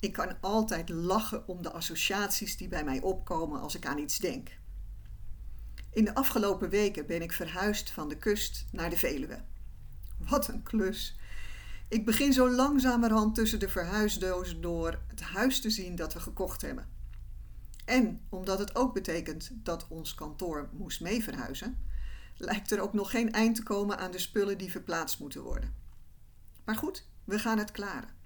Ik kan altijd lachen om de associaties die bij mij opkomen als ik aan iets denk. In de afgelopen weken ben ik verhuisd van de kust naar de Veluwe. Wat een klus! Ik begin zo langzamerhand tussen de verhuisdozen door het huis te zien dat we gekocht hebben. En omdat het ook betekent dat ons kantoor moest mee verhuizen, lijkt er ook nog geen eind te komen aan de spullen die verplaatst moeten worden. Maar goed, we gaan het klaren.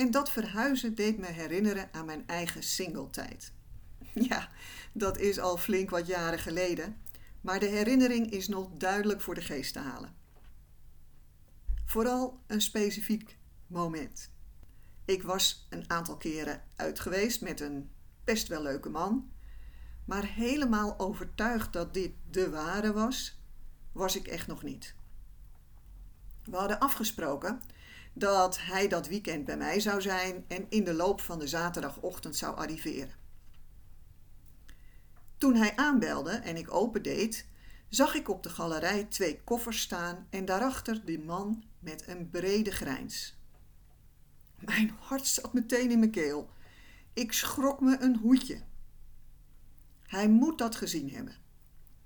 En dat verhuizen deed me herinneren aan mijn eigen singletijd. Ja, dat is al flink wat jaren geleden, maar de herinnering is nog duidelijk voor de geest te halen. Vooral een specifiek moment. Ik was een aantal keren uit geweest met een best wel leuke man, maar helemaal overtuigd dat dit de ware was, was ik echt nog niet. We hadden afgesproken dat hij dat weekend bij mij zou zijn en in de loop van de zaterdagochtend zou arriveren. Toen hij aanbelde en ik opendeed, zag ik op de galerij twee koffers staan en daarachter die man met een brede grijns. Mijn hart zat meteen in mijn keel. Ik schrok me een hoedje. Hij moet dat gezien hebben,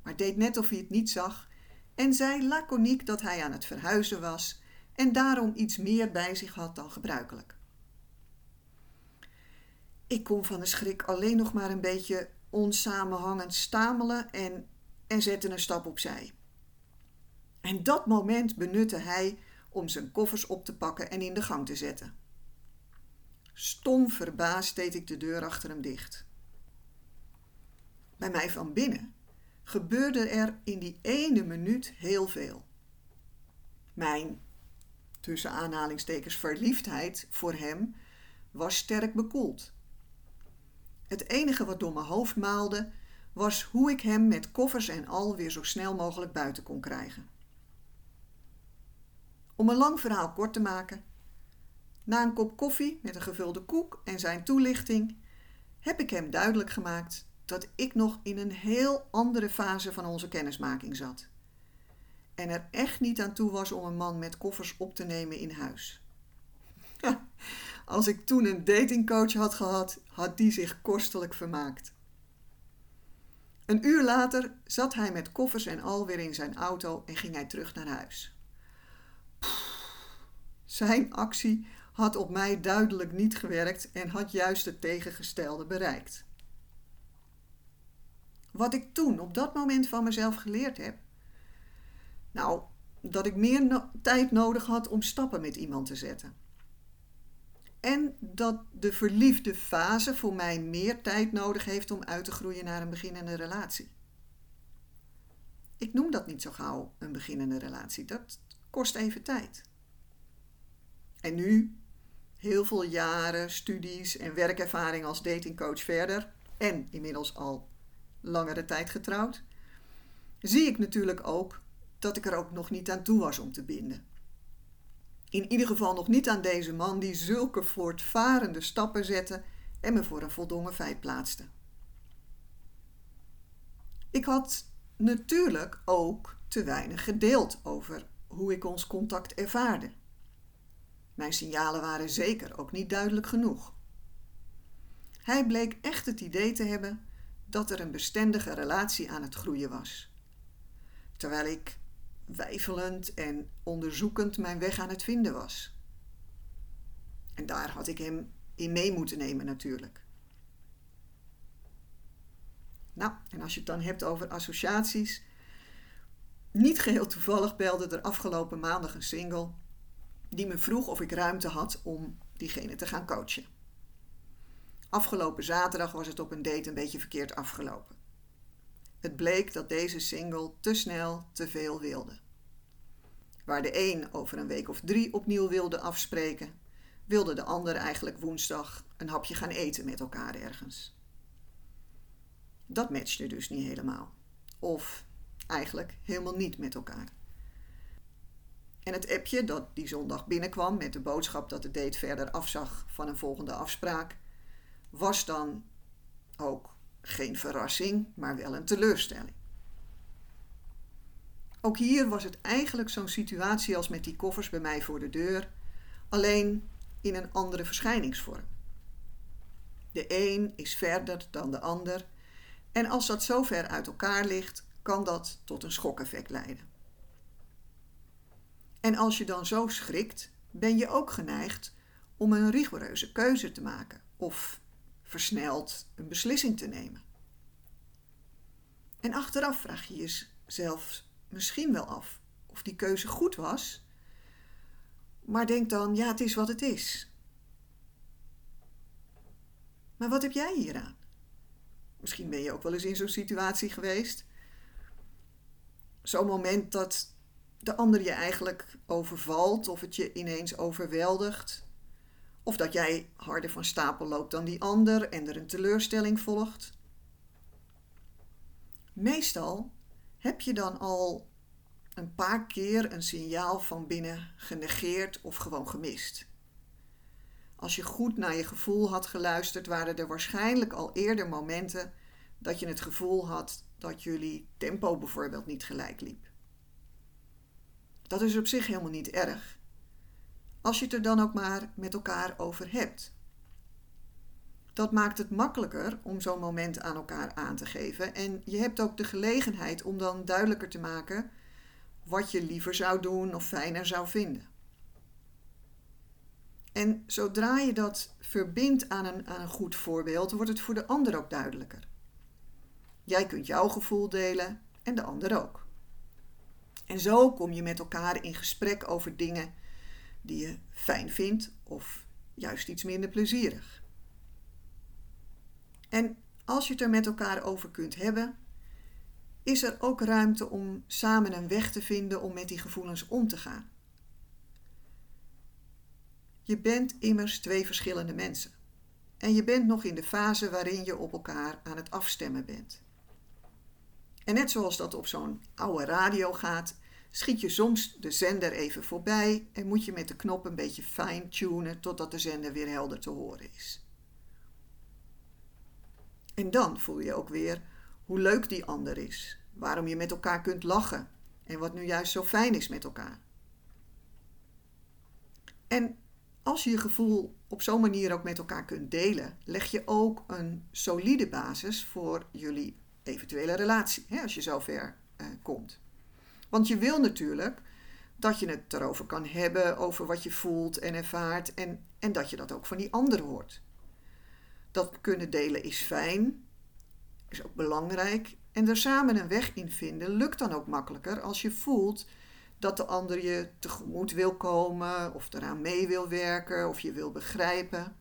maar deed net of hij het niet zag en zei laconiek dat hij aan het verhuizen was en daarom iets meer bij zich had dan gebruikelijk. Ik kon van de schrik alleen nog maar een beetje onsamenhangend stamelen en, en zette een stap opzij. En dat moment benutte hij om zijn koffers op te pakken en in de gang te zetten. Stom verbaasd deed ik de deur achter hem dicht. Bij mij van binnen gebeurde er in die ene minuut heel veel. Mijn tussen aanhalingstekens verliefdheid voor hem was sterk bekoeld. Het enige wat door mijn hoofd maalde was hoe ik hem met koffers en al weer zo snel mogelijk buiten kon krijgen. Om een lang verhaal kort te maken, na een kop koffie met een gevulde koek en zijn toelichting heb ik hem duidelijk gemaakt dat ik nog in een heel andere fase van onze kennismaking zat en er echt niet aan toe was om een man met koffers op te nemen in huis. Als ik toen een datingcoach had gehad, had die zich kostelijk vermaakt. Een uur later zat hij met koffers en al weer in zijn auto en ging hij terug naar huis. zijn actie had op mij duidelijk niet gewerkt en had juist het tegengestelde bereikt. Wat ik toen op dat moment van mezelf geleerd heb, nou, dat ik meer tijd nodig had om stappen met iemand te zetten. En dat de verliefde fase voor mij meer tijd nodig heeft om uit te groeien naar een beginnende relatie. Ik noem dat niet zo gauw een beginnende relatie. Dat kost even tijd. En nu, heel veel jaren, studies en werkervaring als datingcoach verder en inmiddels al langere tijd getrouwd, zie ik natuurlijk ook dat ik er ook nog niet aan toe was om te binden. In ieder geval nog niet aan deze man die zulke voortvarende stappen zette en me voor een voldongen feit plaatste. Ik had natuurlijk ook te weinig gedeeld over hoe ik ons contact ervaarde. Mijn signalen waren zeker ook niet duidelijk genoeg. Hij bleek echt het idee te hebben dat er een bestendige relatie aan het groeien was. Terwijl ik weifelend en onderzoekend mijn weg aan het vinden was. En daar had ik hem in mee moeten nemen natuurlijk. Nou, en als je het dan hebt over associaties. Niet geheel toevallig belde er afgelopen maandag een single die me vroeg of ik ruimte had om diegene te gaan coachen. Afgelopen zaterdag was het op een date een beetje verkeerd afgelopen. Het bleek dat deze single te snel te veel wilde. Waar de een over een week of drie opnieuw wilde afspreken, wilde de ander eigenlijk woensdag een hapje gaan eten met elkaar ergens. dat matchte dus niet helemaal. Of eigenlijk helemaal niet met elkaar. En het appje dat die zondag binnenkwam met de boodschap dat de date verder afzag van een volgende afspraak, was dan ook geen verrassing, maar wel een teleurstelling. Ook hier was het eigenlijk zo'n situatie als met die koffers bij mij voor de deur, alleen in een andere verschijningsvorm. De een is verder dan de ander en als dat zo ver uit elkaar ligt, kan dat tot een schokeffect leiden. En als je dan zo schrikt, ben je ook geneigd om een rigoureuze keuze te maken of versneld een beslissing te nemen. En achteraf vraag je jezelf misschien wel af of die keuze goed was, maar denk dan, ja, het is wat het is. Maar wat heb jij hieraan? Misschien ben je ook wel eens in zo'n situatie geweest. Zo'n moment dat de ander je eigenlijk overvalt of het je ineens overweldigt. Of dat jij harder van stapel loopt dan die ander en er een teleurstelling volgt. Meestal heb je dan al een paar keer een signaal van binnen genegeerd of gewoon gemist. Als je goed naar je gevoel had geluisterd, waren er waarschijnlijk al eerder momenten dat je het gevoel had dat jullie tempo bijvoorbeeld niet gelijk liep. Dat is op zich helemaal niet erg. Als je het er dan ook maar met elkaar over hebt. Dat maakt het makkelijker om zo'n moment aan elkaar aan te geven. En je hebt ook de gelegenheid om dan duidelijker te maken wat je liever zou doen of fijner zou vinden. En zodra je dat verbindt aan een, aan een goed voorbeeld, wordt het voor de ander ook duidelijker. Jij kunt jouw gevoel delen en de ander ook. En zo kom je met elkaar in gesprek over dingen die je fijn vindt of juist iets minder plezierig. En als je het er met elkaar over kunt hebben, is er ook ruimte om samen een weg te vinden om met die gevoelens om te gaan. Je bent immers twee verschillende mensen. En je bent nog in de fase waarin je op elkaar aan het afstemmen bent. En net zoals dat op zo'n oude radio gaat, schiet je soms de zender even voorbij en moet je met de knop een beetje fine-tunen totdat de zender weer helder te horen is. En dan voel je ook weer hoe leuk die ander is, waarom je met elkaar kunt lachen en wat nu juist zo fijn is met elkaar. En als je je gevoel op zo'n manier ook met elkaar kunt delen, leg je ook een solide basis voor jullie eventuele relatie, hè, als je zover uh, komt. Want je wil natuurlijk dat je het erover kan hebben, over wat je voelt en ervaart, en, en dat je dat ook van die ander hoort. Dat kunnen delen is fijn, is ook belangrijk, en er samen een weg in vinden lukt dan ook makkelijker als je voelt dat de ander je tegemoet wil komen, of eraan mee wil werken, of je wil begrijpen.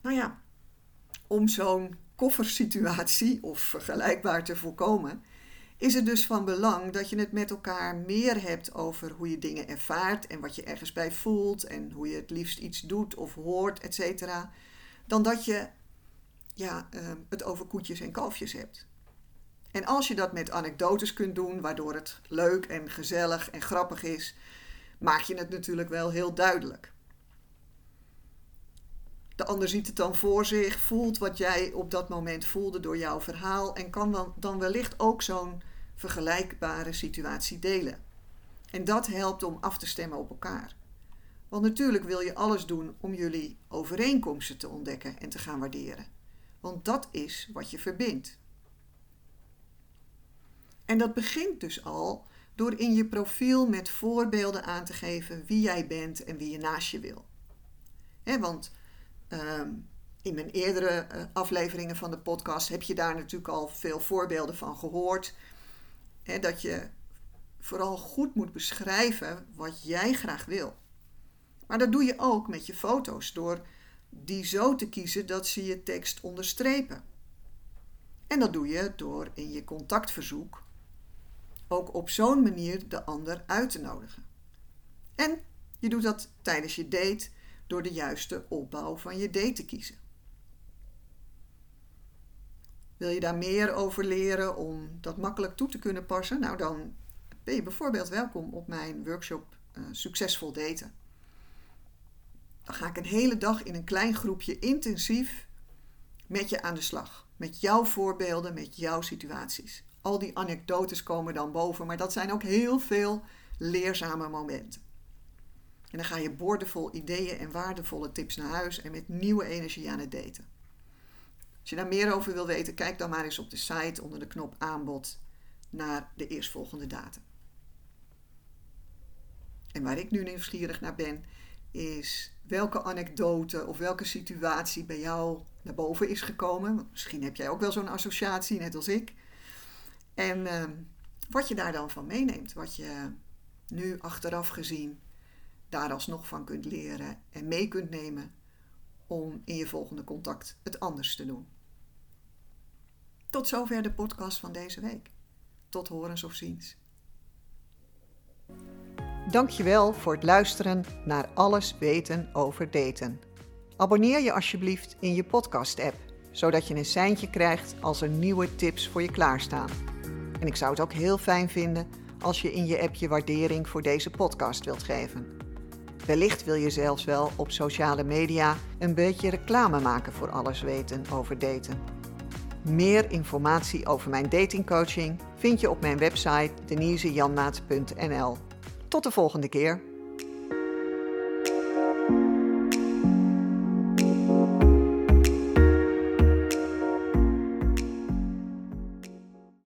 Nou ja, om zo'n koffersituatie of vergelijkbaar te voorkomen, is het dus van belang dat je het met elkaar meer hebt over hoe je dingen ervaart en wat je ergens bij voelt en hoe je het liefst iets doet of hoort, etc. Dan dat je ja, ehm, het over koetjes en kalfjes hebt. En als je dat met anekdotes kunt doen, waardoor het leuk en gezellig en grappig is, maak je het natuurlijk wel heel duidelijk. De ander ziet het dan voor zich, voelt wat jij op dat moment voelde door jouw verhaal en kan dan, dan wellicht ook zo'n vergelijkbare situatie delen. En dat helpt om af te stemmen op elkaar. Want natuurlijk wil je alles doen om jullie overeenkomsten te ontdekken en te gaan waarderen. Want dat is wat je verbindt. En dat begint dus al door in je profiel met voorbeelden aan te geven wie jij bent en wie je naast je wil. want ehm, in mijn eerdere eh, afleveringen van de podcast heb je daar natuurlijk al veel voorbeelden van gehoord. Dat je vooral goed moet beschrijven wat jij graag wil. Maar dat doe je ook met je foto's door die zo te kiezen dat ze je tekst onderstrepen. En dat doe je door in je contactverzoek ook op zo'n manier de ander uit te nodigen. En je doet dat tijdens je date door de juiste opbouw van je date te kiezen. Wil je daar meer over leren om dat makkelijk toe te kunnen passen? Nou, dan ben je bijvoorbeeld welkom op mijn workshop uh, Succesvol Daten. Dan ga ik een hele dag in een klein groepje intensief met je aan de slag. Met jouw voorbeelden, met jouw situaties. Al die anekdotes komen dan boven, maar dat zijn ook heel veel leerzame momenten. En dan ga je boordevol ideeën en waardevolle tips naar huis en met nieuwe energie aan het daten. Als je daar meer over wil weten, kijk dan maar eens op de site onder de knop aanbod naar de eerstvolgende datum. En waar ik nu nieuwsgierig naar ben, is welke anekdote of welke situatie bij jou naar boven is gekomen. Misschien heb jij ook wel zo'n associatie, net als ik. En uh, wat je daar dan van meeneemt, wat je nu achteraf gezien daar alsnog van kunt leren en mee kunt nemen om in je volgende contact het anders te doen. Tot zover de podcast van deze week. Tot horens of ziens. Dankjewel voor het luisteren naar Alles weten over daten. Abonneer je alsjeblieft in je podcast-app, zodat je een seintje krijgt als er nieuwe tips voor je klaarstaan. En ik zou het ook heel fijn vinden als je in je app je waardering voor deze podcast wilt geven. Wellicht wil je zelfs wel op sociale media een beetje reclame maken voor alles weten over daten. Meer informatie over mijn datingcoaching vind je op mijn website denisejanmaat.nl. Tot de volgende keer.